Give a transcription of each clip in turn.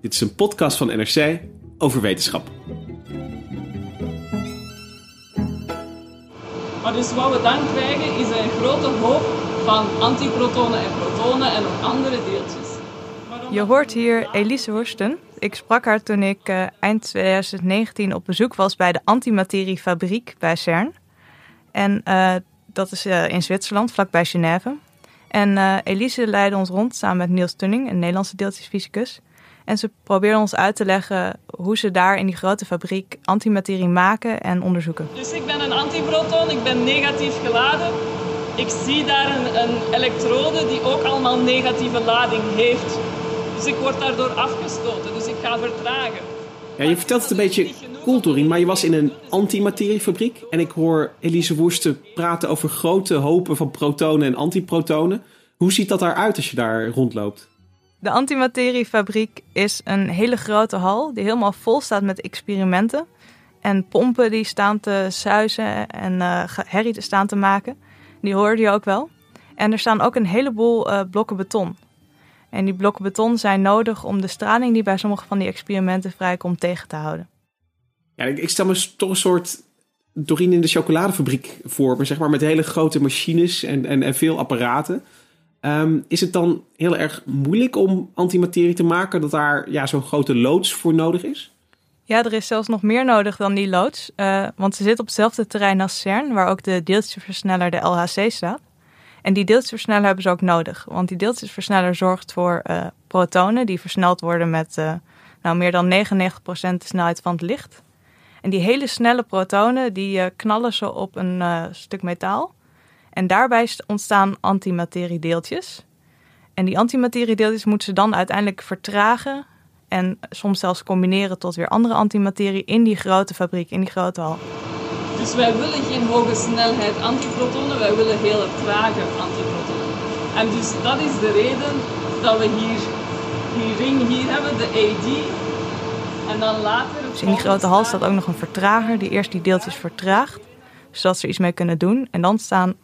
Dit is een podcast van NRC over wetenschap. Maar dus wat we dan krijgen is een grote hoop van antiprotonen en protonen en nog andere deeltjes. Je hoort hier Elise Horsten. Ik sprak haar toen ik eh, eind 2019 op bezoek was bij de antimateriefabriek bij CERN. En eh, dat is eh, in Zwitserland, vlakbij Genève. En eh, Elise leidde ons rond samen met Niels Tunning, een Nederlandse deeltjesfysicus. En ze probeerde ons uit te leggen hoe ze daar in die grote fabriek antimaterie maken en onderzoeken. Dus ik ben een antiproton, ik ben negatief geladen. Ik zie daar een, een elektrode die ook allemaal negatieve lading heeft. Dus ik word daardoor afgestoten, dus ik ga vertragen. Ja, je vertelt het een beetje cool, maar je was in een antimateriefabriek. En ik hoor Elise Woersten praten over grote hopen van protonen en antiprotonen. Hoe ziet dat eruit als je daar rondloopt? De antimateriefabriek is een hele grote hal die helemaal vol staat met experimenten. En pompen die staan te suizen en ge- herrie te staan te maken. Die hoorde je ook wel. En er staan ook een heleboel eh, blokken beton. En die blokken beton zijn nodig om de straling die bij sommige van die experimenten vrijkomt tegen te houden. Ja, ik, ik stel me toch een soort Dorien in de chocoladefabriek voor me, zeg maar, met hele grote machines en, en, en veel apparaten. Ehm, is het dan heel erg moeilijk om antimaterie te maken, dat daar ja, zo'n grote loods voor nodig is? Ja, er is zelfs nog meer nodig dan die loods. eh, want ze zit op hetzelfde terrein als CERN, waar ook de deeltjesversneller, de LHC, staat. En die deeltjesversneller hebben ze ook nodig. Want die deeltjesversneller zorgt voor eh, protonen die versneld worden met eh, nou, meer dan 99% de snelheid van het licht. En die hele snelle protonen, die knallen ze op een stuk metaal. En daarbij st- ontstaan antimateriedeeltjes. En die antimateriedeeltjes moeten ze dan uiteindelijk vertragen en soms zelfs combineren tot weer andere antimaterie in die grote fabriek, in die grote hal. Dus wij willen geen hoge snelheid antiprotonen, wij willen hele trage antiprotonen. En dus dat is de reden dat we hier die ring hier hebben, de AD. En dan later... Dus in die grote hal staat ook nog een vertrager die eerst die deeltjes vertraagt, zodat ze er iets mee kunnen doen. En dan staan,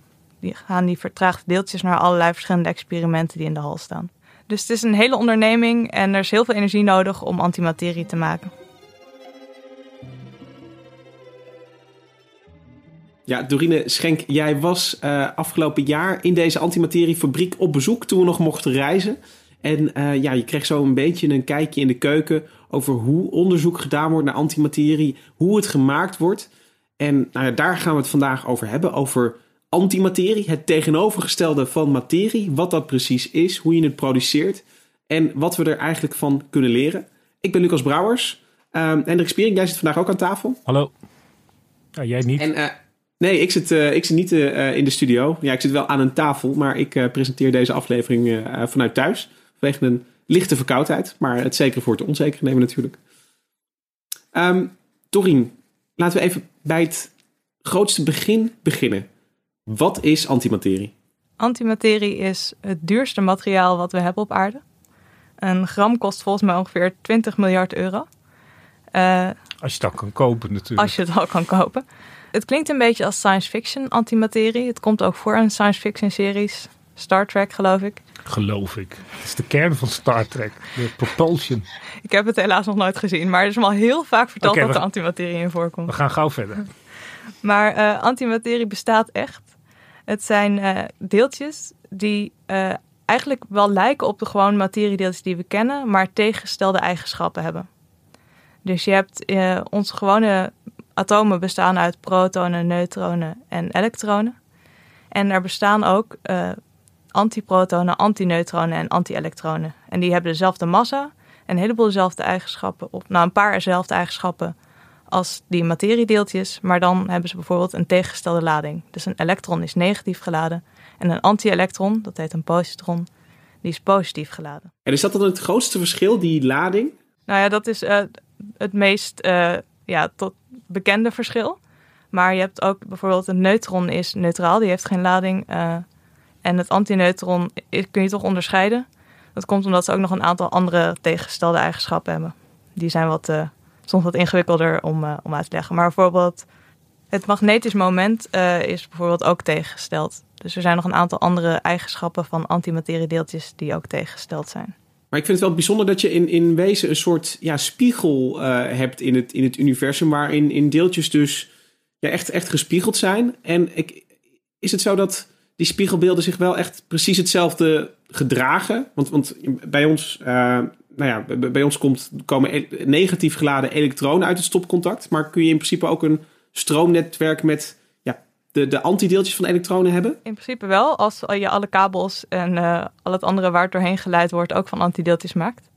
die, gaan die vertraagde deeltjes naar allerlei verschillende experimenten die in de hal staan. Dus het is een hele onderneming en er is heel veel energie nodig om antimaterie te maken. Ja, Dorine Schenk, jij was eh, afgelopen jaar in deze antimateriefabriek op bezoek toen we nog mochten reizen. En eh, ja, je kreeg zo een beetje een kijkje in de keuken over hoe onderzoek gedaan wordt naar antimaterie, hoe het gemaakt wordt. En nou daar gaan we het vandaag over hebben, over antimaterie, het tegenovergestelde van materie, wat dat precies is, hoe je het produceert en wat we er eigenlijk van kunnen leren. Ik ben Lucas Brouwers. Um, Hendrik Spiering, jij zit vandaag ook aan tafel. Hallo. Ja, jij niet. En eh, nee, ik zit, eh, ik zit niet eh, in de studio. Ja, ik zit wel aan een tafel, maar ik presenteer deze aflevering vanuit thuis. Vanwege een lichte verkoudheid, maar het zekere voor het onzekere nemen natuurlijk. Um, Dorien, laten we even bij het grootste begin beginnen. Wat is antimaterie? Antimaterie is het duurste materiaal wat we hebben op aarde. Een gram kost volgens mij ongeveer 20 miljard euro. Uh, als je het al kan kopen natuurlijk. Als je het al kan kopen. Het klinkt een beetje als science fiction antimaterie. Het komt ook voor in science fiction series. Star Trek geloof ik. Geloof ik. Het is de kern van Star Trek. De propulsion. Ik heb het helaas nog nooit gezien. Maar er is me al heel vaak verteld okay, dat er antimaterie in voorkomt. We gaan gauw verder. Maar uh, antimaterie bestaat echt. Het zijn uh, deeltjes die uh, eigenlijk wel lijken op de gewone materiedeeltjes die we kennen, maar tegengestelde eigenschappen hebben. Dus je hebt eh, onze gewone atomen bestaan uit protonen, neutronen en elektronen. En er bestaan ook antiprotonen, antineutronen en anti-elektronen. En die hebben dezelfde massa en heleboel dezelfde eigenschappen, op, nou een paar dezelfde eigenschappen als die materiedeeltjes, maar dan hebben ze bijvoorbeeld een tegengestelde lading. Dus een elektron is negatief geladen en een anti-elektron, dat heet een positron, die is positief geladen. En is dat dan het grootste verschil, die lading? Nou ja, dat is uh, het meest uh, ja, tot bekende verschil. Maar je hebt ook bijvoorbeeld een neutron is neutraal, die heeft geen lading. Uh, en het antineutron kun je toch onderscheiden. Dat komt omdat ze ook nog een aantal andere tegengestelde eigenschappen hebben. Die zijn wat, soms wat ingewikkelder om, uh, om uit te leggen. Maar bijvoorbeeld het magnetisch moment is bijvoorbeeld ook tegengesteld. Dus er zijn nog een aantal andere eigenschappen van antimateriedeeltjes die ook tegengesteld zijn. Maar ik vind het wel bijzonder dat je in, in wezen een soort ja, spiegel uh, hebt in het, in het universum, waarin in deeltjes dus ja, echt, echt gespiegeld zijn. En ik, is het zo dat die spiegelbeelden zich wel echt precies hetzelfde gedragen? Want, want bij ons, nou ja, bij, ons komt, komen negatief geladen elektronen uit het stopcontact, maar kun je in principe ook een stroomnetwerk met de, de antideeltjes van elektronen hebben? In principe wel, als je alle kabels en uh, al het andere waar het doorheen geleid wordt ook van antideeltjes maakt.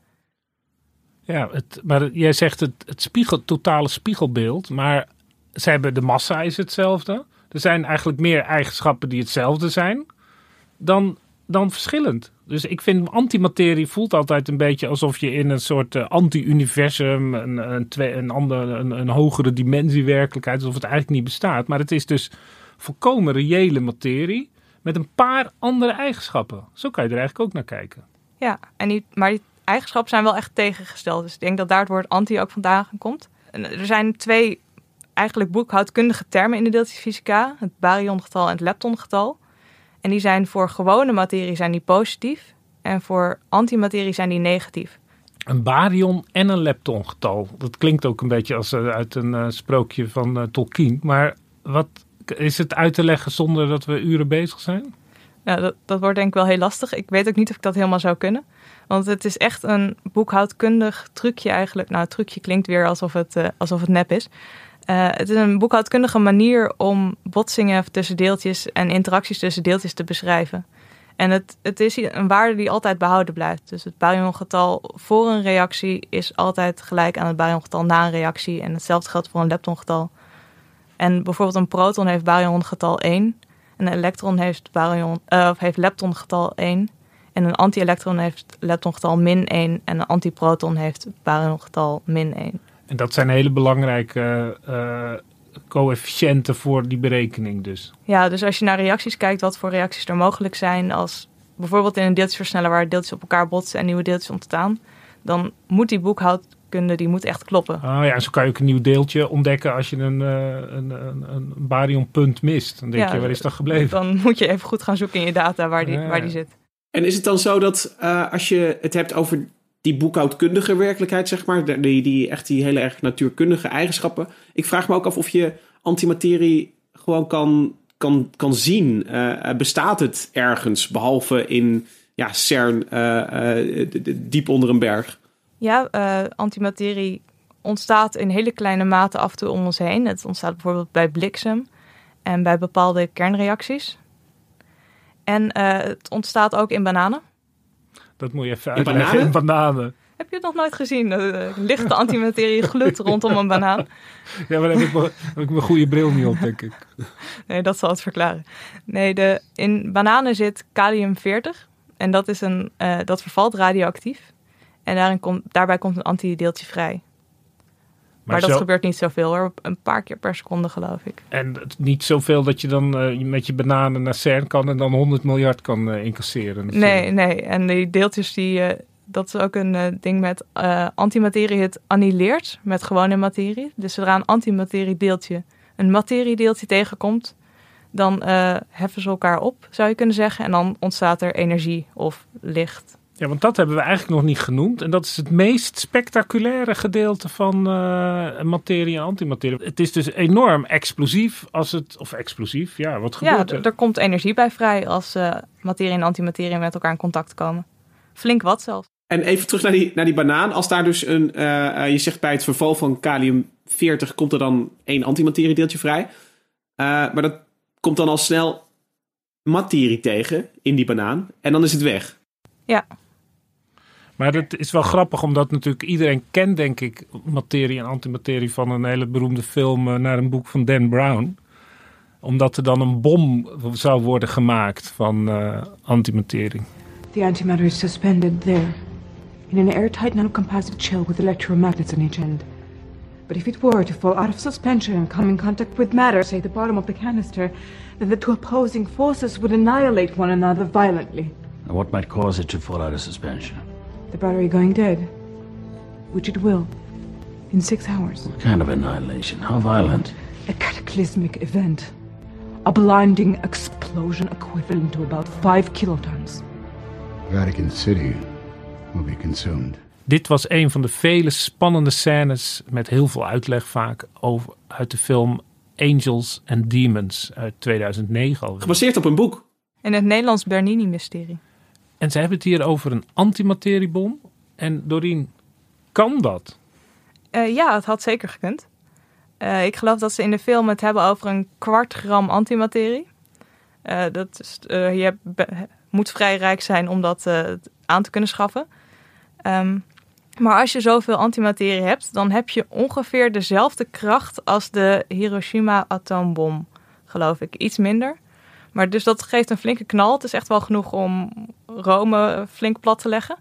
Ja, het, maar jij zegt het, het spiegel, totale spiegelbeeld, maar ze hebben de massa is hetzelfde. Er zijn eigenlijk meer eigenschappen die hetzelfde zijn dan, dan verschillend. Dus ik vind antimaterie voelt altijd een beetje alsof je in een soort uh, anti-universum, een, een, een, andere, een, een hogere dimensie werkelijkheid, alsof het eigenlijk niet bestaat. Maar het is dus volkomen reële materie met een paar andere eigenschappen. Zo kan je er eigenlijk ook naar kijken. Ja, en die, maar die eigenschappen zijn wel echt tegengesteld. Dus ik denk dat daar het woord anti ook vandaan komt. En er zijn twee eigenlijk boekhoudkundige termen in de deeltjesfysica. Het baryongetal en het leptongetal. En die zijn voor gewone materie zijn die positief. En voor antimaterie zijn die negatief. Een baryon en een leptongetal. Dat klinkt ook een beetje als uh, uit een uh, sprookje van uh, Tolkien. Maar wat is het uit te leggen zonder dat we uren bezig zijn? Ja, dat, dat wordt denk ik wel heel lastig. Ik weet ook niet of ik dat helemaal zou kunnen. Want het is echt een boekhoudkundig trucje eigenlijk. Nou, het trucje klinkt weer alsof het, uh, alsof het nep is. Uh, het is een boekhoudkundige manier om botsingen tussen deeltjes en interacties tussen deeltjes te beschrijven. En het, het is een waarde die altijd behouden blijft. Dus het baryongetal voor een reactie is altijd gelijk aan het baryongetal na een reactie. En hetzelfde geldt voor een leptongetal. En bijvoorbeeld een proton heeft baryongetal 1. En een elektron heeft, baryon, uh, heeft leptongetal 1. En een anti-elektron heeft leptongetal min 1. En een antiproton heeft baryongetal min 1. En dat zijn hele belangrijke uh, coëfficiënten voor die berekening dus. Ja, dus als je naar reacties kijkt, wat voor reacties er mogelijk zijn... als bijvoorbeeld in een deeltjesversneller waar deeltjes op elkaar botsen en nieuwe deeltjes ontstaan... dan moet die boekhoudkunde die moet echt kloppen. Ah ja, en zo kan je ook een nieuw deeltje ontdekken als je een, uh, een, een, een baryonpunt mist. Dan denk ja, je, waar is dat gebleven? Dan moet je even goed gaan zoeken in je data waar die, ja. waar die zit. En is het dan zo dat uh, als je het hebt over die boekhoudkundige werkelijkheid, zeg maar, die, die echt die hele erg natuurkundige eigenschappen. Ik vraag me ook af of je antimaterie gewoon kan, kan, kan zien. Uh, bestaat het ergens, behalve in ja, CERN, uh, diep onder een berg? Ja, antimaterie ontstaat in hele kleine mate af en toe om ons heen. Het ontstaat bijvoorbeeld bij bliksem en bij bepaalde kernreacties. En het ontstaat ook in bananen. Dat moet je even uitleggen. In bananen? Heb je het nog nooit gezien? De lichte antimaterie glut rondom een banaan. Ja, maar dan heb ik, mijn, heb ik mijn goede bril niet op, denk ik. Nee, dat zal het verklaren. Nee, de, in bananen zit kalium-40. En dat, is een, uh, dat vervalt radioactief. En daarin kom, daarbij komt een antideeltje vrij. Maar, dat zo... gebeurt niet zoveel hoor. Een paar keer per seconde geloof ik. En niet zoveel dat je dan uh, met je bananen naar CERN kan en dan 100 miljard kan uh, incasseren. Nee, nee. En die deeltjes die... Uh, dat is ook een ding met antimaterie. Het annihileert met gewone materie. Dus zodra een antimaterie deeltje een materiedeeltje tegenkomt... dan heffen ze elkaar op, zou je kunnen zeggen. En dan ontstaat er energie of licht. Ja, want dat hebben we eigenlijk nog niet genoemd. En dat is het meest spectaculaire gedeelte van uh, materie en antimaterie. Het is dus enorm explosief als het... Of explosief, ja, wat gebeurt ja, er? er komt energie bij vrij als uh, materie en antimaterie met elkaar in contact komen. Flink wat zelfs. En even terug naar die, naar die banaan. Als daar dus een, eh, eh, je zegt bij het verval van kalium 40 komt er dan één antimateriedeeltje vrij. Eh, maar dat komt dan al snel materie tegen in die banaan. En dan is het weg. Ja, Maar dat is wel grappig, omdat natuurlijk iedereen kent, denk ik, materie en antimaterie van een hele beroemde film eh, naar een boek van Dan Brown. Omdat er dan een bom zou worden gemaakt van eh, antimaterie. The antimatter is suspended there, in an airtight nanocomposite shell with electromagnets on each end. But if it were to fall out of suspension and come in contact with matter, say the bottom of the canister, then the two opposing forces would annihilate one another violently. And what might cause it to fall out of suspension? The battery going dead, which it will, in six hours. What kind of annihilation? How violent? A cataclysmic event. A blinding explosion equivalent to about five kilotons. Vatican City will be consumed. Dit was een van de vele spannende scènes met heel veel uitleg vaak over, uit de film Angels and Demons uit 2009 al. Gebaseerd op een boek. in het Nederlands Bernini-mysterie. En ze hebben het hier over een antimateriebom. En Doreen, kan dat? Eh, ja, het had zeker gekund. Eh, ik geloof dat ze in de film het hebben over een kwart gram antimaterie. Eh, dat is, je moet vrij rijk zijn om dat aan te kunnen schaffen. Ehm, maar als je zoveel antimaterie hebt, dan heb je ongeveer dezelfde kracht als de Hiroshima-atoombom, geloof ik. Iets minder. Maar dus dat geeft een flinke knal. Het is echt wel genoeg om Rome flink plat te leggen.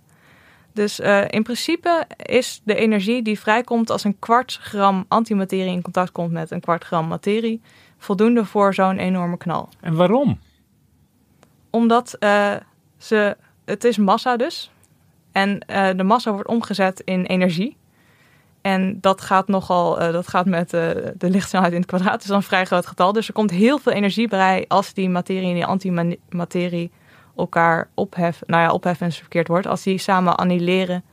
Dus eh, in principe is de energie die vrijkomt als een kwart gram antimaterie in contact komt met een kwart gram materie voldoende voor zo'n enorme knal. En waarom? Omdat eh, ze, het is massa dus. En eh, de massa wordt omgezet in energie. En dat gaat nogal, eh, dat gaat met eh, de lichtsnelheid in het kwadraat. is dan een vrij groot getal. Dus er komt heel veel energie bij als die materie en die antimaterie elkaar opheffen. Nou ja, opheffen is verkeerd woord. Als die samen annihileren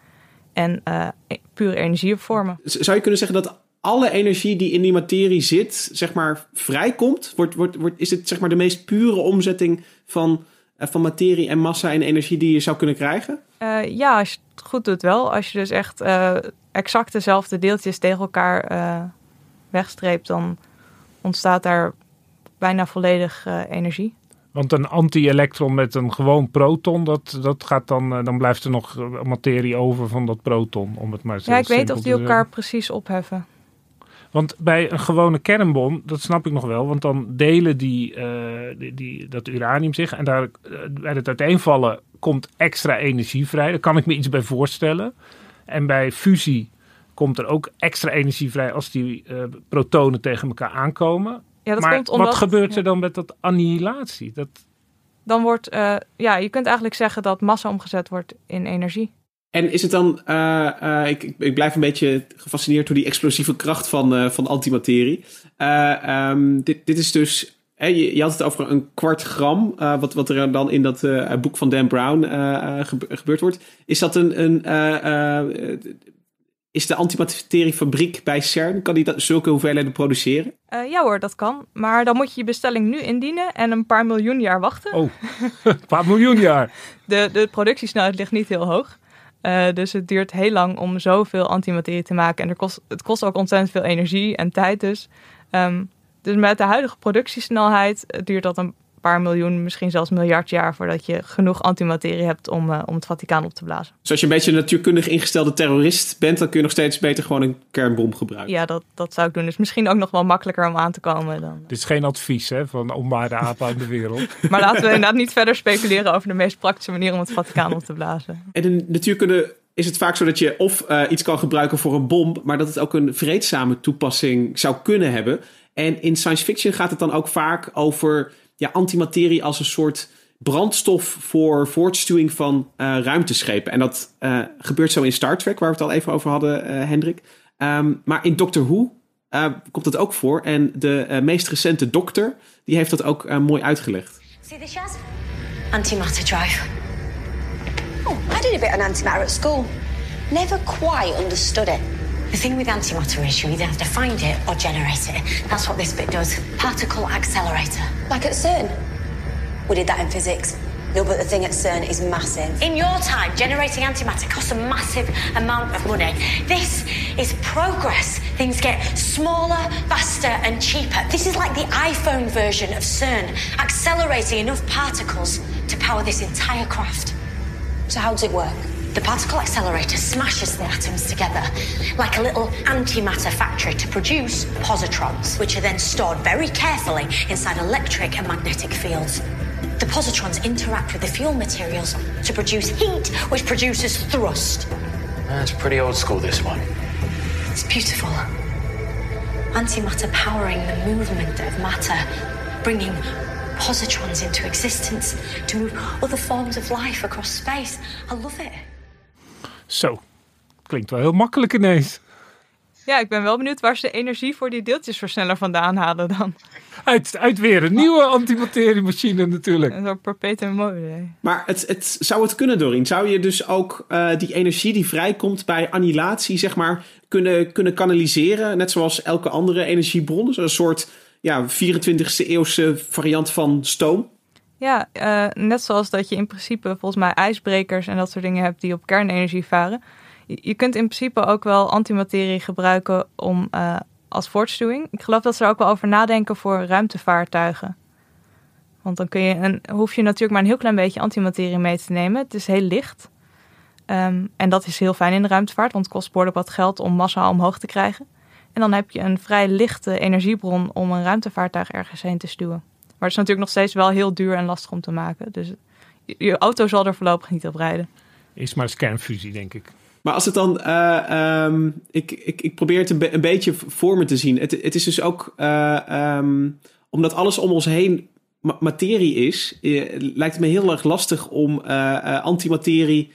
en eh, pure energie vormen. Zou je kunnen zeggen dat alle energie die in die materie zit, zeg maar, vrijkomt? Wordt, wordt, wordt, is het zeg maar de meest pure omzetting van, van materie en massa en energie die je zou kunnen krijgen? Ja, als je het goed doet wel. Als je dus echt exact dezelfde deeltjes tegen elkaar eh, wegstreept, dan ontstaat daar bijna volledig eh, energie. Want een anti-elektron met een gewoon proton, dat, dat gaat dan, eh, dan blijft er nog materie over van dat proton, om het maar zo Ja, ik weet of te die elkaar precies opheffen. Want bij een gewone kernbom, dat snap ik nog wel, want dan delen die, die, die, dat uranium zich en daar, bij het uiteenvallen komt extra energie vrij. Daar kan ik me iets bij voorstellen. En bij fusie komt er ook extra energie vrij als die eh, protonen tegen elkaar aankomen. Ja, dat maar komt omdat- wat gebeurt er ja. dan met dat annihilatie? Dat, Dan wordt, eh, ja, je kunt eigenlijk zeggen dat massa omgezet wordt in energie. En is het dan, eh, eh, ik, ik, blijf een beetje gefascineerd door die explosieve kracht van, eh, van antimaterie. Eh, ehm, dit, dit is dus, je, je had het over een kwart gram, eh, wat, wat er dan in dat eh, boek van Dan Brown eh, eh, gebe- gebeurd wordt. Is dat een, een eh, eh, is de antimateriefabriek bij CERN, kan die dat, zulke hoeveelheden produceren? Eh, ja hoor, dat kan. Maar dan moet je je bestelling nu indienen en een paar miljoen jaar wachten. Oh, een paar miljoen jaar. De, de productiesnelheid ligt niet heel hoog. Eh, dus het duurt heel lang om zoveel antimaterie te maken. En er kost, het kost ook ontzettend veel energie en tijd dus. Ehm, dus met de huidige productiesnelheid eh, duurt dat een paar miljoen, misschien zelfs miljard jaar... voordat je genoeg antimaterie hebt om, eh, om het Vaticaan op te blazen. Dus als je een beetje een natuurkundig ingestelde terrorist bent, dan kun je nog steeds beter gewoon een kernbom gebruiken. Ja, dat, dat zou ik doen. Dus misschien ook nog wel makkelijker om aan te komen dan... Dit is geen advies hè, van ombare apen uit de wereld. Maar laten we inderdaad niet verder speculeren over de meest praktische manier om het Vaticaan op te blazen. En in natuurkunde is het vaak zo dat je of eh, iets kan gebruiken voor een bom, maar dat het ook een vreedzame toepassing zou kunnen hebben. En in science fiction gaat het dan ook vaak over ja, antimaterie als een soort brandstof voor voortstuwing van eh, ruimteschepen. En dat eh, gebeurt zo in Star Trek, waar we het al even over hadden, eh, Hendrik. Ehm, maar in Doctor Who komt dat ook voor. En de meest recente dokter, die heeft dat ook mooi uitgelegd. See this, Shaz? Antimatter drive. Oh, I did a bit on antimatter at school. Never quite understood it. The thing with antimatter is you either have to find it or generate it. That's what this bit does. Particle accelerator. Like at CERN. We did that in physics. No, but the thing at CERN is massive. In your time, generating antimatter costs a massive amount of money. This is progress. Things get smaller, faster, and cheaper. This is like the iPhone version of CERN, accelerating enough particles to power this entire craft. So, how does it work? The particle accelerator smashes the atoms together like a little antimatter factory to produce positrons, which are then stored very carefully inside electric and magnetic fields. The positrons interact with the fuel materials to produce heat, which produces thrust. That's pretty old school, this one. It's beautiful. Antimatter powering the movement of matter, bringing positrons into existence to move other forms of life across space. I love it. Zo, klinkt wel heel makkelijk ineens. Ja, ik ben wel benieuwd waar ze de energie voor die deeltjesversneller vandaan halen dan. Uit, uit weer een nieuwe antimateriemachine natuurlijk. En zo perpetuum mobile. Maar het, het, zou het kunnen, Dorien? Zou je dus ook uh, die energie die vrijkomt bij annihilatie, zeg maar, kunnen, kunnen kanaliseren? Net zoals elke andere energiebron? Een soort ja, 24e eeuwse variant van stoom? Ja, uh, net zoals dat je in principe volgens mij ijsbrekers en dat soort dingen hebt die op kernenergie varen. Je, kunt in principe ook wel antimaterie gebruiken om, uh, als voortstuwing. Ik geloof dat ze er ook wel over nadenken voor ruimtevaartuigen. Want dan kun je, en hoef je natuurlijk maar een heel klein beetje antimaterie mee te nemen. Het is heel licht. Um, en dat is heel fijn in de ruimtevaart, want het kost behoorlijk wat geld om massa omhoog te krijgen. En dan heb je een vrij lichte energiebron om een ruimtevaartuig ergens heen te stuwen. Maar het is natuurlijk nog steeds wel heel duur en lastig om te maken. Dus je, je auto zal er voorlopig niet op rijden. Is maar kernfusie, denk ik. Maar als het dan. Uh, um, ik, ik, ik probeer het een, be een, beetje voor me te zien. Het, het is dus ook. Uh, um, omdat alles om ons heen ma materie is, uh, lijkt het me heel erg lastig om antimaterie.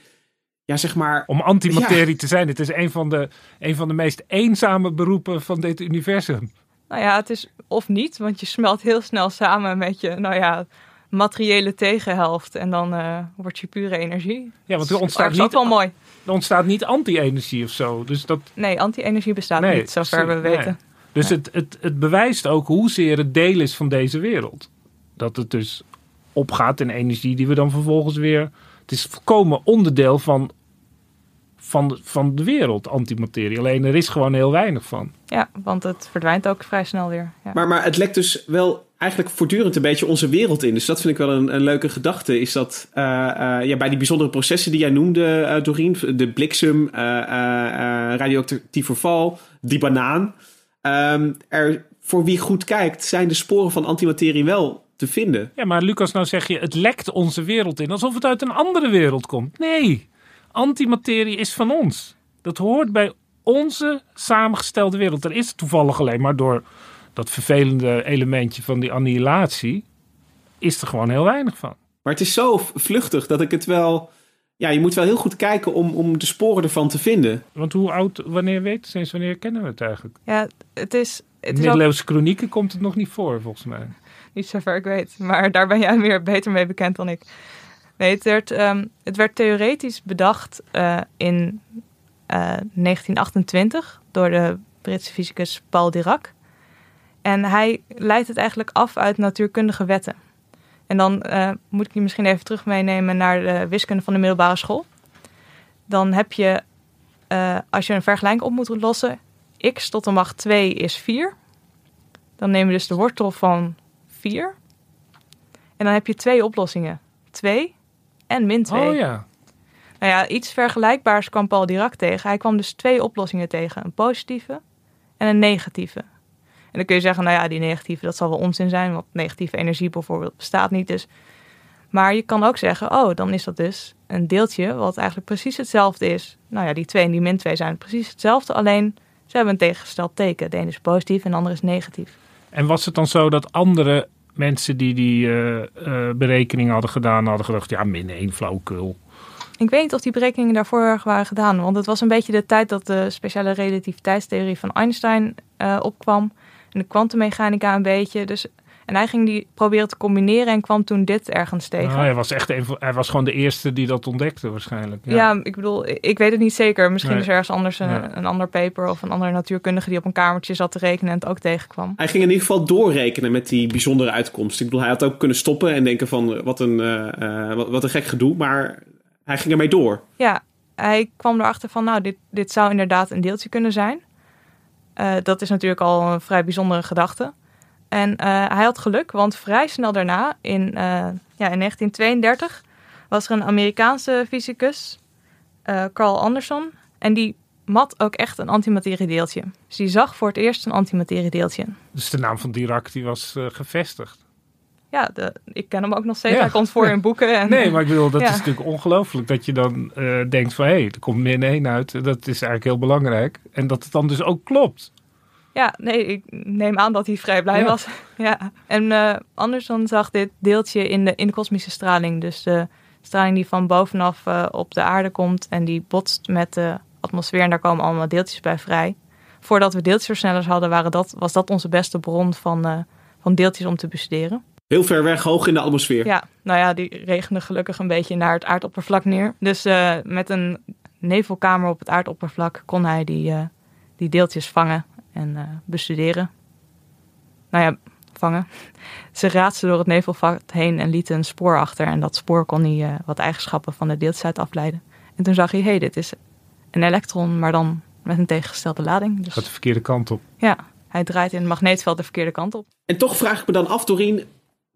Ja, zeg maar. Om antimaterie ja. te zijn. Het is een van, de, een van de meest eenzame beroepen van dit universum. Nou ja, het is of niet, want je smelt heel snel samen met je, nou ja, materiële tegenhelft. En dan uh, wordt je pure energie. Ja, want er ontstaat, niet, wel mooi. er ontstaat niet anti-energie of zo. Dus dat... Nee, anti-energie bestaat nee, niet, zover we weten. Nee. Dus nee. het, het, het bewijst ook hoezeer het deel is van deze wereld. Dat het dus opgaat in energie die we dan vervolgens weer... Het is volkomen onderdeel van van de, van de wereld, antimaterie. Alleen er is gewoon heel weinig van. Ja, want het verdwijnt ook vrij snel weer. Ja. Maar, maar het lekt dus wel eigenlijk voortdurend een beetje onze wereld in. Dus dat vind ik wel een, een leuke gedachte. Is dat uh, uh, ja, bij die bijzondere processen die jij noemde, uh, Doreen, de bliksem, radioactief verval, die banaan. Um, er, voor wie goed kijkt, zijn de sporen van antimaterie wel te vinden. Ja, maar Lucas, nou zeg je, het lekt onze wereld in. Alsof het uit een andere wereld komt. Nee, antimaterie is van ons. Dat hoort bij onze samengestelde wereld. Er is toevallig alleen maar door dat vervelende elementje van die annihilatie, is er gewoon heel weinig van. Maar het is zo vluchtig dat ik het wel. Ja, je moet wel heel goed kijken om, om de sporen ervan te vinden. Want hoe oud, wanneer weet sinds wanneer kennen we het eigenlijk? Ja, het is. Het In middeleeuwse kronieken komt het nog niet voor, volgens mij. Niet zover ik weet, maar daar ben jij weer beter mee bekend dan ik. Nee, het werd, um, het werd theoretisch bedacht uh, in uh, 1928 door de Britse fysicus Paul Dirac. En hij leidt het eigenlijk af uit natuurkundige wetten. En dan uh, moet ik je misschien even terug meenemen naar de wiskunde van de middelbare school. Dan heb je, als je een vergelijking op moet lossen, x tot de macht 2 is 4. Dan neem je dus de wortel van 4. En dan heb je twee oplossingen. 2 en min 2. Oh ja. Nou ja, iets vergelijkbaars kwam Paul Dirac tegen. Hij kwam dus twee oplossingen tegen. Een positieve en een negatieve. En dan kun je zeggen, nou ja, die negatieve, dat zal wel onzin zijn. Want negatieve energie bijvoorbeeld bestaat niet. Dus. Maar je kan ook zeggen, oh, dan is dat dus een deeltje wat eigenlijk precies hetzelfde is. Nou ja, die 2 en die min 2 zijn precies hetzelfde. Alleen ze hebben een tegengesteld teken. De ene is positief en de andere is negatief. En was het dan zo dat andere mensen die die uh, uh, berekening hadden gedaan, hadden gedacht, ja, min 1 flauwekul. Ik weet niet of die berekeningen daarvoor waren gedaan. Want het was een beetje de tijd dat de speciale relativiteitstheorie van Einstein uh, opkwam. En de kwantummechanica een beetje. Dus, en hij ging die proberen te combineren en kwam toen dit ergens tegen. Nou, hij, was echt een, hij was gewoon de eerste die dat ontdekte waarschijnlijk. Ja, ik bedoel, ik- weet het niet zeker. Misschien Nee. is er ergens anders een, Ja. een ander paper of een andere natuurkundige die op een kamertje zat te rekenen en het ook tegenkwam. Hij ging in ieder geval doorrekenen met die bijzondere uitkomst. Ik bedoel, hij had ook kunnen stoppen en denken van wat een, eh, eh, wat, wat een gek gedoe. Maar hij ging ermee door. Ja, hij kwam erachter van, nou, dit, dit zou inderdaad een deeltje kunnen zijn. Eh, dat is natuurlijk al een vrij bijzondere gedachte. En eh, hij had geluk, want vrij snel daarna, in, eh, ja, in 1932, was er een Amerikaanse fysicus, eh, Carl Anderson. En die mat ook echt een antimateriedeeltje. Dus die zag voor het eerst een antimateriedeeltje. Dus de naam van Dirac die was gevestigd. Ja, de, ik ken hem ook nog steeds. Ja. Hij komt voor in boeken. En, Nee, maar ik bedoel, dat Ja. is natuurlijk ongelooflijk dat je dan denkt van hé, hey, er komt min 1 uit. Dat is eigenlijk heel belangrijk. En dat het dan dus ook klopt. Ja, nee, ik neem aan dat hij vrij blij Ja. was. ja. En eh Anderson zag dit deeltje in de, in de kosmische straling. Dus de straling die van bovenaf eh, op de aarde komt en die botst met de atmosfeer. En daar komen allemaal deeltjes bij vrij. Voordat we deeltjesversnellers hadden, waren dat, was dat onze beste bron van, eh, van deeltjes om te bestuderen. Heel ver weg, hoog in de atmosfeer. Ja, nou ja, die regende gelukkig een beetje naar het aardoppervlak neer. Dus met een nevelkamer op het aardoppervlak kon hij die, die deeltjes vangen en eh, bestuderen. Nou ja, vangen. Ze raadsten door het nevelvak heen en lieten een spoor achter. En dat spoor kon hij eh, wat eigenschappen van de deeltjes uit afleiden. En toen zag hij, hé, hey, dit is een elektron, maar dan met een tegengestelde lading. Dus Gaat de verkeerde kant op. ja, hij draait in het magneetveld de verkeerde kant op. En toch vraag ik me dan af, Doreen.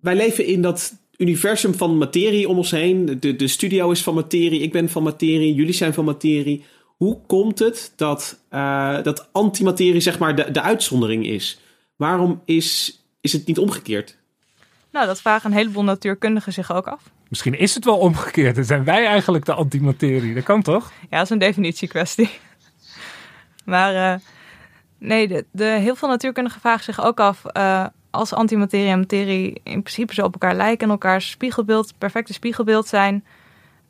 Wij leven in dat universum van materie om ons heen. De, de studio is van materie, ik ben van materie, jullie zijn van materie. Hoe komt het dat, eh, dat antimaterie zeg maar de, de uitzondering is? Waarom is, is het niet omgekeerd? Nou, dat vragen een heleboel natuurkundigen zich ook af. Misschien is het wel omgekeerd. Dan zijn wij eigenlijk de antimaterie. Dat kan toch? Ja, dat is een definitiekwestie. maar eh, nee, de, de, heel veel natuurkundigen vragen zich ook af... eh, als antimaterie en materie in principe zo op elkaar lijken... en elkaars spiegelbeeld, perfecte spiegelbeeld zijn...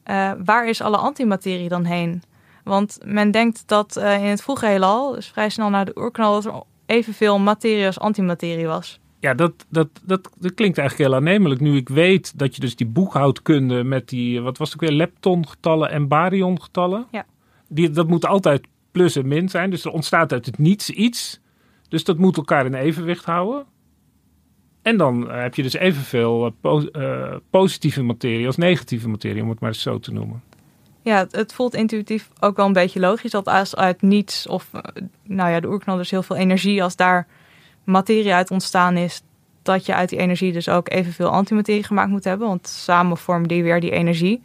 eh, waar is alle antimaterie dan heen? Want men denkt dat eh, in het vroege heelal, dus vrij snel na de oerknal... dat er evenveel materie als antimaterie was. Ja, dat, dat, dat, dat klinkt eigenlijk heel aannemelijk. Nu ik weet dat je dus die boekhoudkunde met die, wat was het ook weer, leptongetallen en baryongetallen. Ja. Die, dat moet altijd plus en min zijn. Dus er ontstaat uit het niets iets. Dus dat moet elkaar in evenwicht houden. En dan eh, heb je dus evenveel eh, po- eh, positieve materie als negatieve materie, om het maar eens zo te noemen. Ja, het, voelt intuïtief ook wel een beetje logisch dat als uit niets of eh, nou ja, de oerknal dus heel veel energie, als daar materie uit ontstaan is, dat je uit die energie dus ook evenveel antimaterie gemaakt moet hebben, want samen vormen die weer die energie.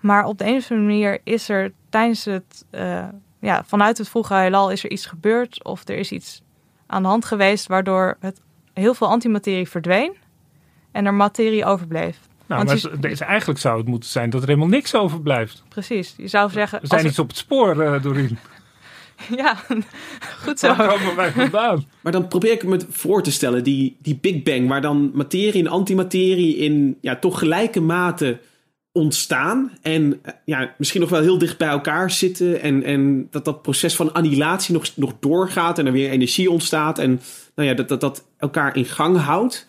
Maar op de een of andere manier is er tijdens het, eh, ja, vanuit het vroege heelal is er iets gebeurd of er is iets aan de hand geweest waardoor het heel veel antimaterie verdween en er materie overbleef. Nou, Want maar je- eigenlijk zou het moeten zijn dat er helemaal niks overblijft. Precies, je zou zeggen. We zijn iets op het spoor, eh Doreen. Ja, goed zo. Waar komen wij vandaan? Maar dan probeer ik me voor te stellen, die, die Big Bang, waar dan materie en antimaterie in ja, toch gelijke mate ontstaan. En eh, ja, misschien nog wel heel dicht bij elkaar zitten. En, en dat dat proces van annihilatie nog, nog doorgaat en er weer energie ontstaat. En nou ja, dat dat, dat elkaar in gang houdt.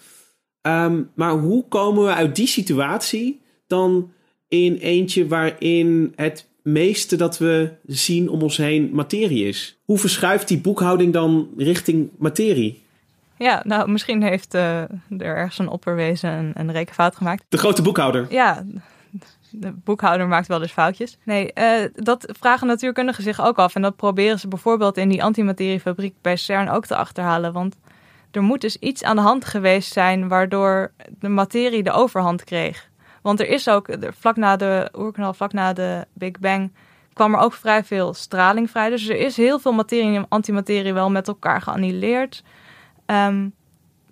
Ehm, maar hoe komen we uit die situatie dan in eentje waarin het meeste dat we zien om ons heen materie is? Hoe verschuift die boekhouding dan richting materie? Ja, nou, misschien heeft eh, er ergens een opperwezen een, een rekenfout gemaakt. De grote boekhouder. Ja, de boekhouder maakt wel eens foutjes. Nee, eh, dat vragen natuurkundigen zich ook af. En dat proberen ze bijvoorbeeld in die antimateriefabriek bij CERN ook te achterhalen. Want er moet dus iets aan de hand geweest zijn waardoor de materie de overhand kreeg. Want er is ook, vlak na de oerknal, vlak na de Big Bang, kwam er ook vrij veel straling vrij. Dus er is heel veel materie en antimaterie wel met elkaar geannihileerd. Ehm,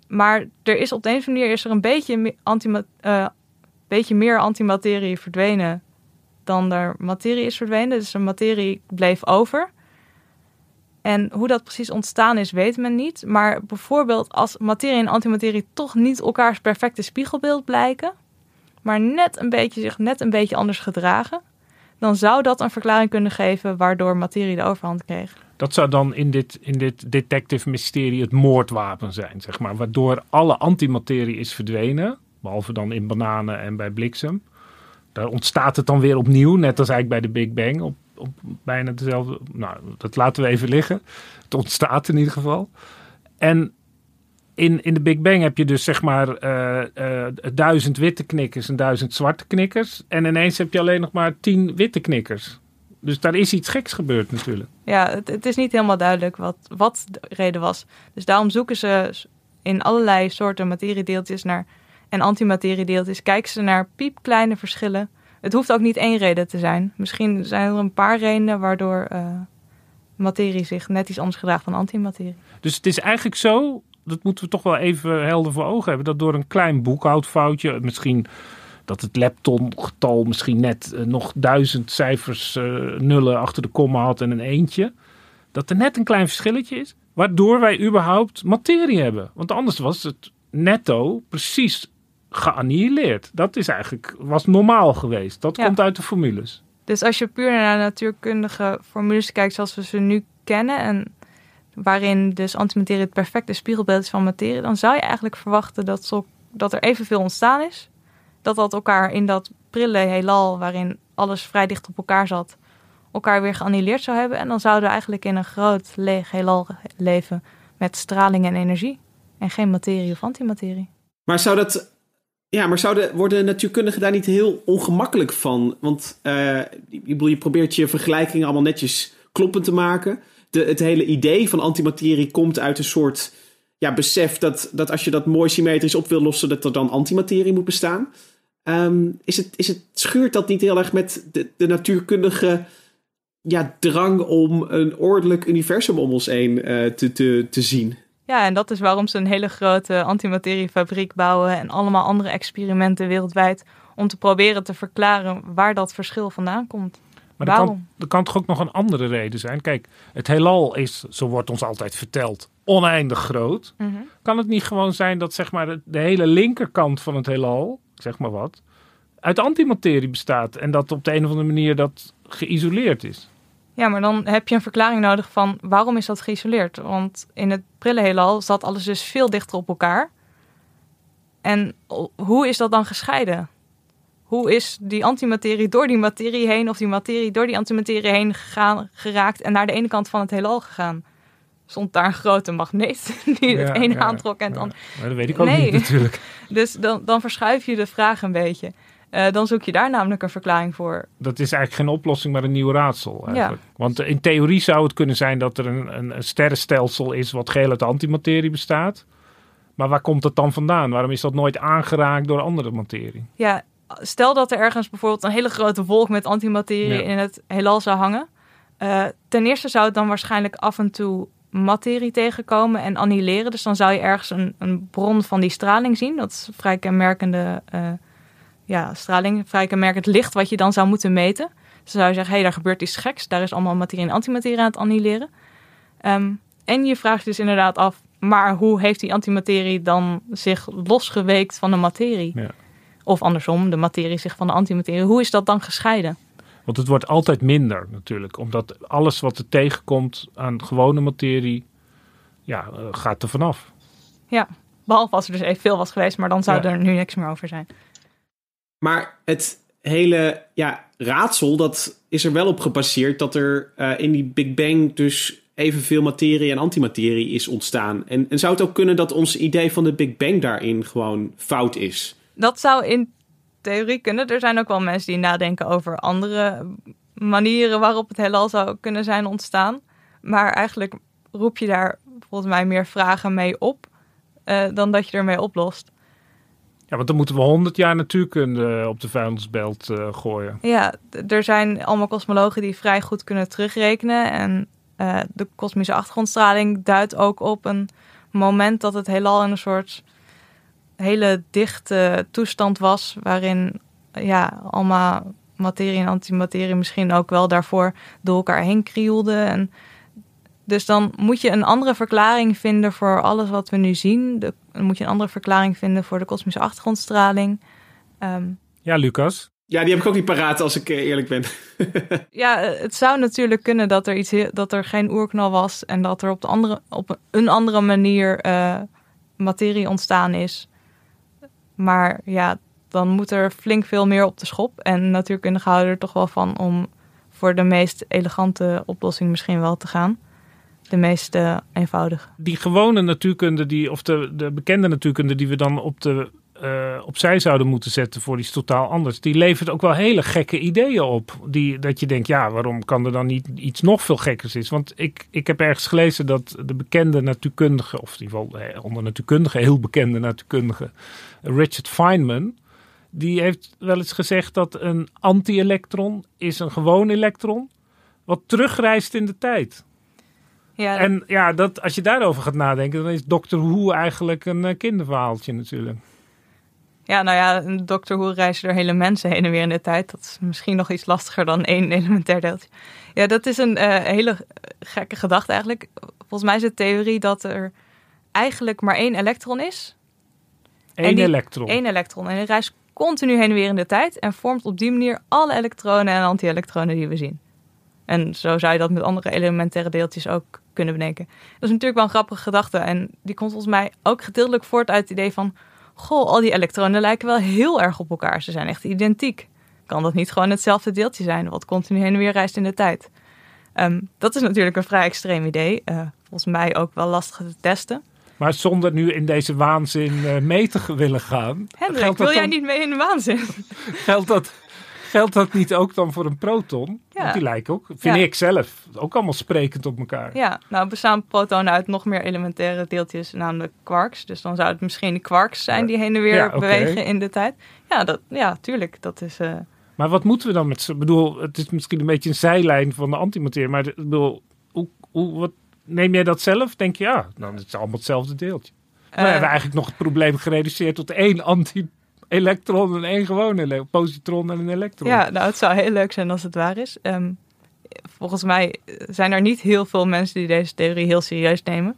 maar er is op de een of andere manier is er een beetje, antima- eh, beetje meer antimaterie verdwenen dan er materie is verdwenen. Dus de materie bleef over. En hoe dat precies ontstaan is, weet men niet. Maar bijvoorbeeld als materie en antimaterie toch niet elkaars perfecte spiegelbeeld blijken, maar net een beetje, zich net een beetje anders gedragen, dan zou dat een verklaring kunnen geven waardoor materie de overhand kreeg. Dat zou dan in dit, in dit detective mysterie het moordwapen zijn, zeg maar. Waardoor alle antimaterie is verdwenen. Behalve dan in bananen en bij bliksem. Daar ontstaat het dan weer opnieuw, net als eigenlijk bij de Big Bang. Bijna dezelfde. Nou, dat laten we even liggen. Het ontstaat in ieder geval. En in, in de Big Bang heb je dus zeg maar eh, eh, duizend witte knikkers en duizend zwarte knikkers. En ineens heb je alleen nog maar tien witte knikkers. Dus daar is iets geks gebeurd natuurlijk. Ja, het, het is niet helemaal duidelijk wat, wat de reden was. Dus daarom zoeken ze in allerlei soorten materiedeeltjes naar en antimateriedeeltjes. Kijken ze naar piepkleine verschillen. Het hoeft ook niet één reden te zijn. Misschien zijn er een paar redenen waardoor uh, materie zich net iets anders gedraagt dan antimaterie. Dus het is eigenlijk zo, dat moeten we toch wel even helder voor ogen hebben, dat door een klein boekhoudfoutje, misschien dat het leptongetal misschien net uh, nog duizend cijfers uh, nullen achter de komma had en een eentje. Dat er net een klein verschilletje is, waardoor wij überhaupt materie hebben. Want anders was het netto precies geannihileerd. Dat is eigenlijk, was normaal geweest. Dat Ja. komt uit de formules. Dus als je puur naar natuurkundige formules kijkt zoals we ze nu kennen en waarin dus antimaterie het perfecte spiegelbeeld is van materie, dan zou je eigenlijk verwachten dat, zo, dat er evenveel ontstaan is. Dat dat elkaar in dat prille heelal waarin alles vrij dicht op elkaar zat, elkaar weer geannihileerd zou hebben. En dan zouden we eigenlijk in een groot leeg heelal leven met straling en energie. En geen materie of antimaterie. Maar zou dat. Ja, maar zouden, worden natuurkundigen daar niet heel ongemakkelijk van? Want eh, je probeert je vergelijkingen allemaal netjes kloppend te maken. De, het hele idee van antimaterie komt uit een soort ja, besef dat, dat als je dat mooi symmetrisch op wil lossen, dat er dan antimaterie moet bestaan. Ehm, is het, is het, schuurt dat niet heel erg met de, de natuurkundige ja, drang om een ordelijk universum om ons heen eh, te, te, te zien? Ja, en dat is waarom ze een hele grote antimateriefabriek bouwen en allemaal andere experimenten wereldwijd om te proberen te verklaren waar dat verschil vandaan komt. Maar er waarom? kan, er kan toch ook nog een andere reden zijn. Kijk, het heelal is, zo wordt ons altijd verteld, oneindig groot. Mhm. Kan het niet gewoon zijn dat zeg maar, de, hele linkerkant van het heelal, zeg maar wat, uit antimaterie bestaat en dat op de een of andere manier dat geïsoleerd is? Ja, maar dan heb je een verklaring nodig van waarom is dat geïsoleerd? Want in het prille heelal zat alles dus veel dichter op elkaar. En hoe is dat dan gescheiden? Hoe is die antimaterie door die materie heen of die materie door die antimaterie heen gegaan, geraakt en naar de ene kant van het heelal gegaan? Stond daar een grote magneet die het Ja, ene ja, aantrok en het ja. dat weet ik ook niet natuurlijk. Dus dan, dan verschuif je de vraag een beetje. Eh, dan zoek je daar namelijk een verklaring voor. Dat is eigenlijk geen oplossing, maar een nieuw raadsel. Eigenlijk. Want in theorie zou het kunnen zijn dat er een, een, een sterrenstelsel is wat geheel uit antimaterie bestaat. Maar waar komt dat dan vandaan? Waarom is dat nooit aangeraakt door andere materie? Ja, stel dat er ergens bijvoorbeeld een hele grote wolk met antimaterie Ja. in het heelal zou hangen. Eh, ten eerste zou het dan waarschijnlijk af en toe materie tegenkomen en annihileren. Dus dan zou je ergens een, een bron van die straling zien. Dat is vrij kenmerkende eh, ja, straling, vrij kenmerkend licht wat je dan zou moeten meten. Dus dan zou je zeggen, hé, hey, daar gebeurt iets geks. Daar is allemaal materie en antimaterie aan het annihileren. Ehm, en je vraagt dus inderdaad af, maar hoe heeft die antimaterie dan zich losgeweekt van de materie? Ja. Of andersom, de materie zich van de antimaterie. Hoe is dat dan gescheiden? Want het wordt altijd minder natuurlijk. Omdat alles wat er tegenkomt aan gewone materie, ja, eh, gaat er vanaf. Ja, behalve als er dus even veel was geweest, maar dan zou Ja. er nu niks meer over zijn. Maar het hele ja, raadsel, dat is er wel op gebaseerd dat er eh, in die Big Bang dus evenveel materie en antimaterie is ontstaan. En, en zou het ook kunnen dat ons idee van de Big Bang daarin gewoon fout is? Dat zou in theorie kunnen. Er zijn ook wel mensen die nadenken over andere manieren waarop het heelal zou kunnen zijn ontstaan. Maar eigenlijk roep je daar volgens mij meer vragen mee op eh, dan dat je ermee oplost. Ja, want dan moeten we 100 jaar natuurkunde op de vuilnisbelt eh, gooien. Ja, er zijn allemaal kosmologen die vrij goed kunnen terugrekenen. En eh, de kosmische achtergrondstraling duidt ook op een moment dat het heelal in een soort hele dichte toestand was. Waarin ja, allemaal materie en antimaterie misschien ook wel daarvoor door elkaar heen krielden. En dus dan moet je een andere verklaring vinden voor alles wat we nu zien. De, dan moet je een andere verklaring vinden voor de kosmische achtergrondstraling. Ehm, Ja, Lucas. Ja, die heb ik ook niet paraat als ik eh, eerlijk ben. Ja, eh, het zou natuurlijk kunnen dat er, iets, dat er geen oerknal was en dat er op, de andere, op een andere manier eh, materie ontstaan is. Maar ja, dan moet er flink veel meer op de schop. En natuurkundigen houden er toch wel van om voor de meest elegante oplossing misschien wel te gaan. De meest eh, eenvoudige. Die gewone natuurkunde, die, of de, de bekende natuurkunde die we dan op de, eh, opzij zouden moeten zetten voor iets totaal anders, die levert ook wel hele gekke ideeën op. Die, dat je denkt, ja, waarom kan er dan niet iets nog veel gekkers is? Want ik, ik heb ergens gelezen dat de bekende natuurkundige, of in ieder eh, onder natuurkundige, heel bekende natuurkundige, Richard Feynman, die heeft wel eens gezegd dat een anti-elektron is een gewoon elektron wat terugreist in de tijd. Ja, En ja, dat, als je daarover gaat nadenken, dan is Doctor Who eigenlijk een eh, kinderverhaaltje natuurlijk. Ja, nou ja, een Doctor Who reizen er hele mensen heen en weer in de tijd. Dat is misschien nog iets lastiger dan één elementair deeltje. Ja, dat is een eh, hele gekke gedachte eigenlijk. Volgens mij is de theorie dat er eigenlijk maar één elektron is. Eén die- elektron. Eén elektron. En die reist continu heen en weer in de tijd en vormt op die manier alle elektronen en anti-elektronen die we zien. En zo zou je dat met andere elementaire deeltjes ook kunnen bedenken. Dat is natuurlijk wel een grappige gedachte. En die komt volgens mij ook gedeeltelijk voort uit het idee van... Goh, al die elektronen lijken wel heel erg op elkaar. Ze zijn echt identiek. Kan dat niet gewoon hetzelfde deeltje zijn... wat continu heen en weer reist in de tijd? Ehm, dat is natuurlijk een vrij extreem idee. Eh, volgens mij ook wel lastig te testen. Maar zonder nu in deze waanzin eh, mee te willen gaan. Hendrik, wil jij dan- niet mee in de waanzin? Geldt dat, geldt dat niet ook dan voor een proton? Ja. Want die lijken ook, vind Ja. ik zelf, ook allemaal sprekend op elkaar. Ja, nou bestaan protonen uit nog meer elementaire deeltjes, namelijk quarks. Dus dan zou het misschien quarks zijn die heen en weer Ja, bewegen in de tijd. Ja, dat, ja, tuurlijk. Dat is. eh, Maar wat moeten we dan met z'n... Ik bedoel, het is misschien een beetje een zijlijn van de antimaterie. Maar ik bedoel, hoe, hoe, wat, neem jij dat zelf? Denk je, ja, dan is het allemaal hetzelfde deeltje. Eh. hebben we eigenlijk nog het probleem gereduceerd tot één anti-elektron en één gewone positron en een elektron. Ja, nou, het zou heel leuk zijn als het waar is. Ehm, volgens mij zijn er niet heel veel mensen die deze theorie heel serieus nemen.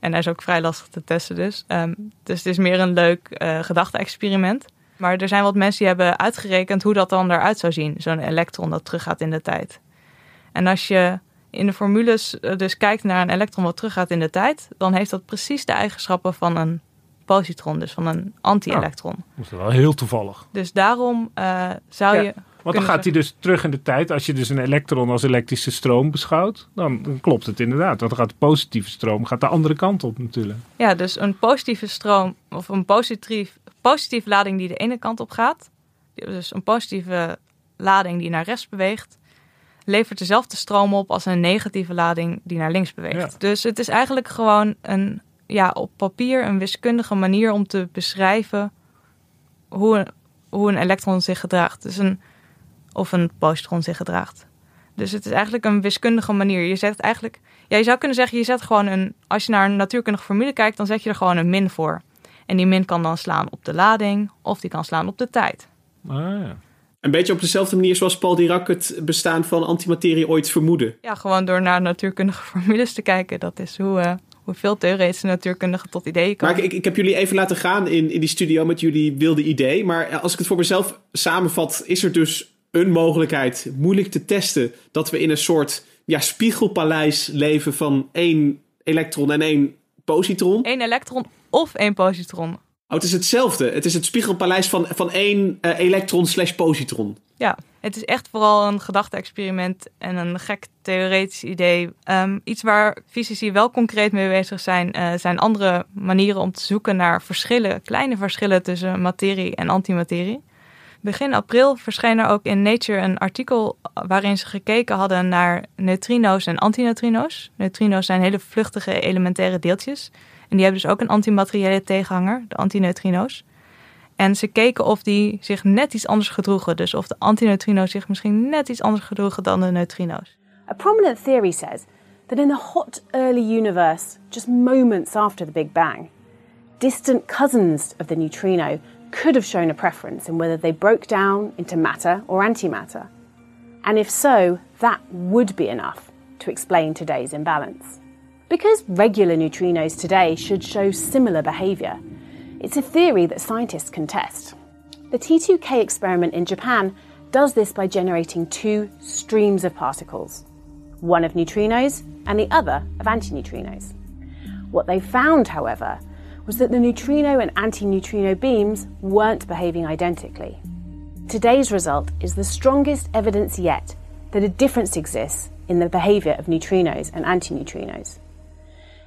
En hij is ook vrij lastig te testen dus. Ehm, dus het is meer een leuk eh gedachte-experiment. Maar er zijn wat mensen die hebben uitgerekend hoe dat dan eruit zou zien. Zo'n elektron dat teruggaat in de tijd. En als je in de formules eh, dus kijkt naar een elektron wat teruggaat in de tijd... dan heeft dat precies de eigenschappen van een positron, dus van een anti-elektron. Dat is wel heel toevallig. Dus daarom eh, zou Ja, je... Want dan gaat hij dus terug in de tijd. Als je dus een elektron als elektrische stroom beschouwt, dan, dan klopt het inderdaad. Want dan gaat de positieve stroom gaat de andere kant op natuurlijk. Ja, dus een positieve stroom of een positief, positieve lading die de ene kant op gaat, dus een positieve lading die naar rechts beweegt, levert dezelfde stroom op als een negatieve lading die naar links beweegt. Ja. Dus het is eigenlijk gewoon een, ja, op papier een wiskundige manier om te beschrijven hoe een, hoe een elektron zich gedraagt. Dus een, of een positron zich gedraagt. Dus het is eigenlijk een wiskundige manier. Je zet eigenlijk, ja, je zou kunnen zeggen, je zet gewoon een, als je naar een natuurkundige formule kijkt, dan zet je er gewoon een min voor. En die min kan dan slaan op de lading of die kan slaan op de tijd. Ah, ja. Een beetje op dezelfde manier zoals Paul Dirac het bestaan van antimaterie ooit vermoedde. Ja, gewoon door naar natuurkundige formules te kijken. Dat is hoe, eh, hoe veel theoretische natuurkundigen tot ideeën komen. Maar ik, ik heb jullie even laten gaan in, in die studio met jullie wilde idee. Maar als ik het voor mezelf samenvat, is er dus een mogelijkheid, moeilijk te testen, dat we in een soort ja, spiegelpaleis leven van één elektron en één positron. Eén elektron of één positron. Oh, het is hetzelfde. Het is het spiegelpaleis van, van één eh, elektron slash positron. Ja, het is echt vooral een gedachte-experiment en een gek theoretisch idee. Ehm, iets waar fysici wel concreet mee bezig zijn, eh, zijn andere manieren om te zoeken naar verschillen, kleine verschillen tussen materie en antimaterie. Begin april verscheen er ook in Nature een artikel waarin ze gekeken hadden naar neutrino's en antineutrino's. Neutrino's zijn hele vluchtige elementaire deeltjes. En die hebben dus ook een antimateriële tegenhanger, de antineutrino's. En ze keken of die zich net iets anders gedroegen. Dus of de antineutrino's zich misschien net iets anders gedroegen dan de neutrino's. A prominent theory says that in the hot early universe, just moments after the Big Bang, distant cousins of the neutrino could have shown a preference in whether they broke down into matter or antimatter. And if so, that would be enough to explain today's imbalance. Because regular neutrinos today should show similar behavior, it's a theory that scientists can test. The T2K experiment in Japan does this by generating two streams of particles, one of neutrinos and the other of antineutrinos. What they found, however, was that the neutrino and antineutrino beams weren't behaving identically. Today's result is the strongest evidence yet that a difference exists in the behavior of neutrinos and antineutrinos.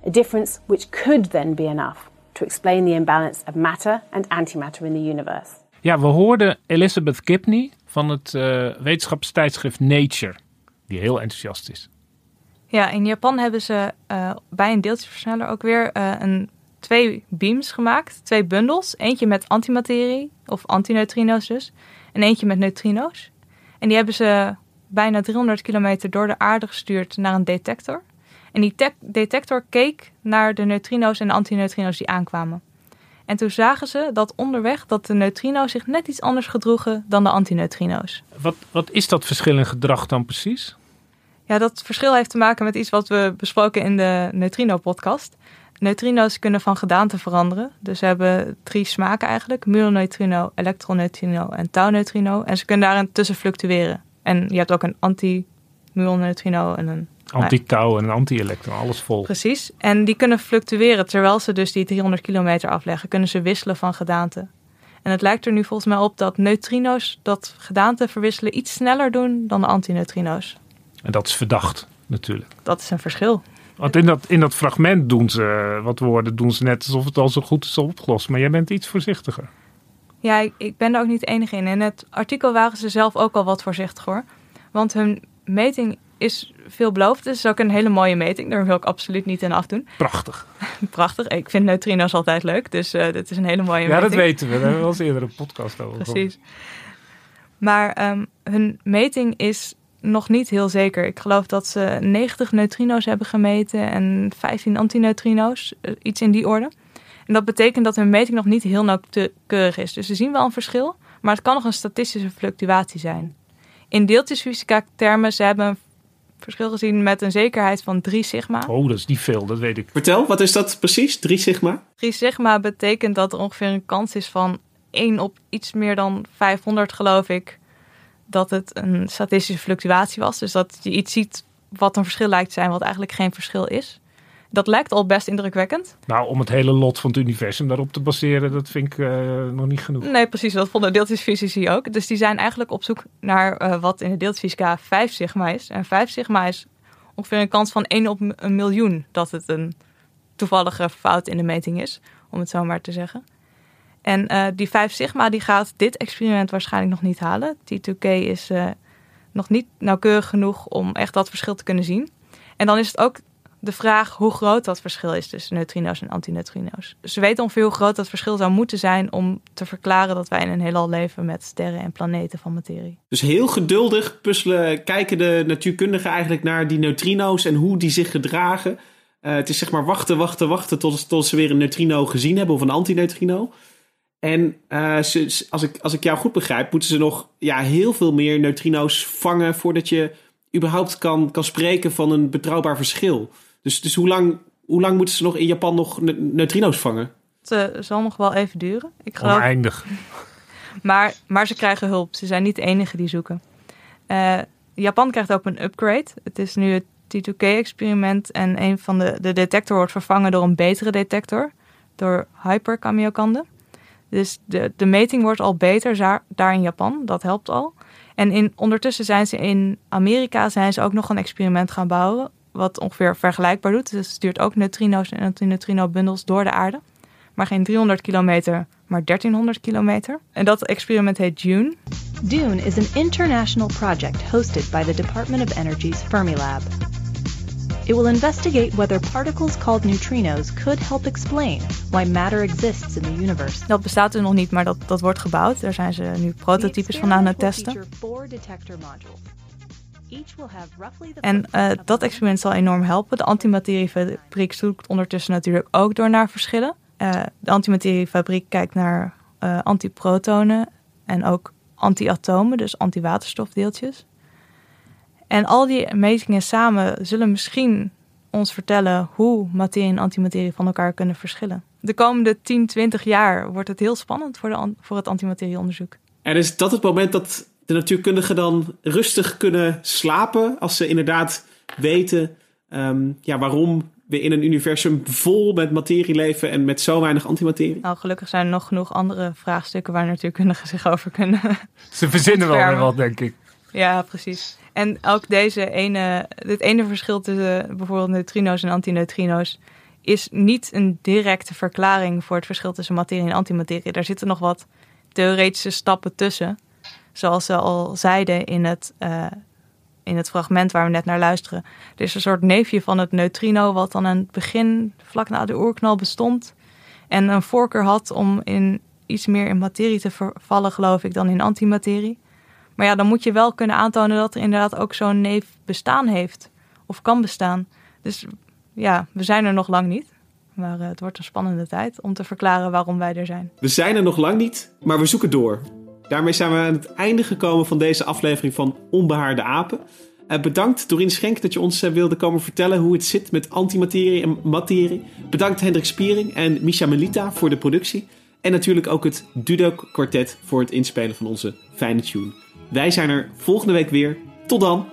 A difference which could then be enough to explain the imbalance of matter and antimatter in the universe. Ja, we hoorden Elizabeth Gibney van het uh, wetenschapstijdschrift Nature, die heel enthousiast is. Ja, in Japan hebben ze uh, bij een deeltjesversneller ook weer uh, een, twee beams gemaakt. Twee bundels. Eentje met antimaterie, of antineutrino's dus. En eentje met neutrino's. En die hebben ze bijna 300 kilometer door de aarde gestuurd naar een detector. En die detector keek naar de neutrino's en de antineutrino's die aankwamen. En toen zagen ze dat onderweg dat de neutrino's zich net iets anders gedroegen dan de antineutrino's. Wat, wat is dat verschil in gedrag dan precies? Ja, dat verschil heeft te maken met iets wat we besproken in de neutrino-podcast. Neutrino's kunnen van gedaante veranderen. Dus ze hebben drie smaken eigenlijk. Muonneutrino, elektroneutrino en tauneutrino. En ze kunnen daarin tussen fluctueren. En je hebt ook een anti-muonneutrino en een... Anti-tau en anti-elektron, alles vol. Precies. En die kunnen fluctueren. Terwijl ze dus die 300 kilometer afleggen, kunnen ze wisselen van gedaante. En het lijkt er nu volgens mij op dat neutrino's dat gedaante verwisselen iets sneller doen dan de antineutrino's. En dat is verdacht, natuurlijk. Dat is een verschil. Want in dat, in dat fragment doen ze wat woorden, doen ze net alsof het al zo goed is opgelost. Maar jij bent iets voorzichtiger. Ja, ik, ik ben er ook niet de enige in. In het artikel waren ze zelf ook al wat voorzichtiger. Want hun meting is veelbelovend. Het is ook een hele mooie meting. Daar wil ik absoluut niet in afdoen. Prachtig. Prachtig. Ik vind neutrino's altijd leuk. Dus uh, dit is een hele mooie ja, meting. Ja, dat weten we. Daar hebben we al eens eerder een podcast over Precies. Maar um, hun meting is nog niet heel zeker. Ik geloof dat ze 90 neutrino's hebben gemeten en 15 antineutrino's. Iets in die orde. En dat betekent dat hun meting nog niet heel nauwkeurig is. Dus ze zien wel een verschil, maar het kan nog een statistische fluctuatie zijn. In deeltjesfysica termen, ze hebben een verschil gezien met een zekerheid van 3 sigma. Oh, dat is niet veel, dat weet ik. Vertel, wat is dat precies, 3 sigma? 3 sigma betekent dat er ongeveer een kans is van 1 op iets meer dan 500, geloof ik, dat het een statistische fluctuatie was. Dus dat je iets ziet wat een verschil lijkt te zijn, wat eigenlijk geen verschil is. Dat lijkt al best indrukwekkend. Nou, om het hele lot van het universum daarop te baseren, dat vind ik uh, nog niet genoeg. Nee, precies. Dat vonden deeltjesfysici ook. Dus die zijn eigenlijk op zoek naar uh, wat in de deeltjesfysica 5 sigma is. En 5 sigma is ongeveer een kans van 1 op een miljoen dat het een toevallige fout in de meting is, om het zo maar te zeggen. En uh, die 5 sigma die gaat dit experiment waarschijnlijk nog niet halen. T2K is nog niet nauwkeurig genoeg om echt dat verschil te kunnen zien. En dan is het ook de vraag hoe groot dat verschil is tussen neutrino's en antineutrino's. Ze weten ongeveer hoe groot dat verschil zou moeten zijn om te verklaren dat wij in een heelal leven met sterren en planeten van materie. Dus heel geduldig puzzelen, kijken de natuurkundigen eigenlijk naar die neutrino's en hoe die zich gedragen. Uh, het is zeg maar wachten, wachten, wachten tot, tot ze weer een neutrino gezien hebben of een antineutrino. En ze, als, ik, als ik jou goed begrijp, moeten ze nog ja, heel veel meer neutrino's vangen voordat je überhaupt kan, kan spreken van een betrouwbaar verschil. Dus, dus hoe, lang, hoe lang moeten ze nog in Japan nog neutrino's vangen? Het uh, zal nog wel even duren. Ik geloof... Oneindig. maar, maar ze krijgen hulp. Ze zijn niet de enige die zoeken. Uh, Japan krijgt ook een upgrade. Het is nu het T2K-experiment en een van de, de detector wordt vervangen door een betere detector. Door hyperkamiokande. Dus de, de meting wordt al beter daar, daar in Japan. Dat helpt al. En in, ondertussen zijn ze in Amerika zijn ze ook nog een experiment gaan bouwen wat ongeveer vergelijkbaar doet. Dus het stuurt ook neutrino's en antineutrino-bundels door de aarde. Maar geen 300 kilometer, maar 1300 kilometer. En dat experiment heet Dune. Dune is an international project hosted by the Department of Energy's Fermilab. It will investigate whether particles called neutrinos could help explain why matter exists in the universe. Dat bestaat er nog niet, maar dat, dat wordt gebouwd. Daar zijn ze nu prototypes van aan het testen. En uh, dat experiment zal enorm helpen. De antimateriefabriek zoekt ondertussen natuurlijk ook door naar verschillen. Uh, de antimateriefabriek kijkt naar uh, antiprotonen en ook antiatomen, dus antiwaterstofdeeltjes. En al die metingen samen zullen misschien ons vertellen hoe materie en antimaterie van elkaar kunnen verschillen. De komende 10, 20 jaar wordt het heel spannend voor, de, voor het antimaterieonderzoek. En is dat het moment dat de natuurkundigen dan rustig kunnen slapen als ze inderdaad weten ehm, ja, waarom we in een universum vol met materie leven en met zo weinig antimaterie? Nou, gelukkig zijn er nog genoeg andere vraagstukken waar natuurkundigen zich over kunnen. Ze verzinnen wel weer wat, denk ik. Ja, precies. En ook deze ene, dit ene verschil tussen bijvoorbeeld neutrino's en antineutrino's is niet een directe verklaring voor het verschil tussen materie en antimaterie. Daar zitten nog wat theoretische stappen tussen. Zoals ze al zeiden in het, uh, in het fragment waar we net naar luisteren. Er is een soort neefje van het neutrino, wat dan aan het begin, vlak na de oerknal, bestond. En een voorkeur had om in iets meer in materie te vervallen, geloof ik, dan in antimaterie. Maar ja, dan moet je wel kunnen aantonen dat er inderdaad ook zo'n neef bestaan heeft. Of kan bestaan. Dus ja, we zijn er nog lang niet. Maar uh, het wordt een spannende tijd om te verklaren waarom wij er zijn. We zijn er nog lang niet, maar we zoeken door. Daarmee zijn we aan het einde gekomen van deze aflevering van Onbehaarde Apen. Uh, bedankt Dorien Schenk dat je ons uh, wilde komen vertellen hoe het zit met antimaterie en materie. Bedankt Hendrik Spiering en Misha Melita voor de productie. En natuurlijk ook het Dudok Quartet voor het inspelen van onze fijne tune. Wij zijn er volgende week weer. Tot dan!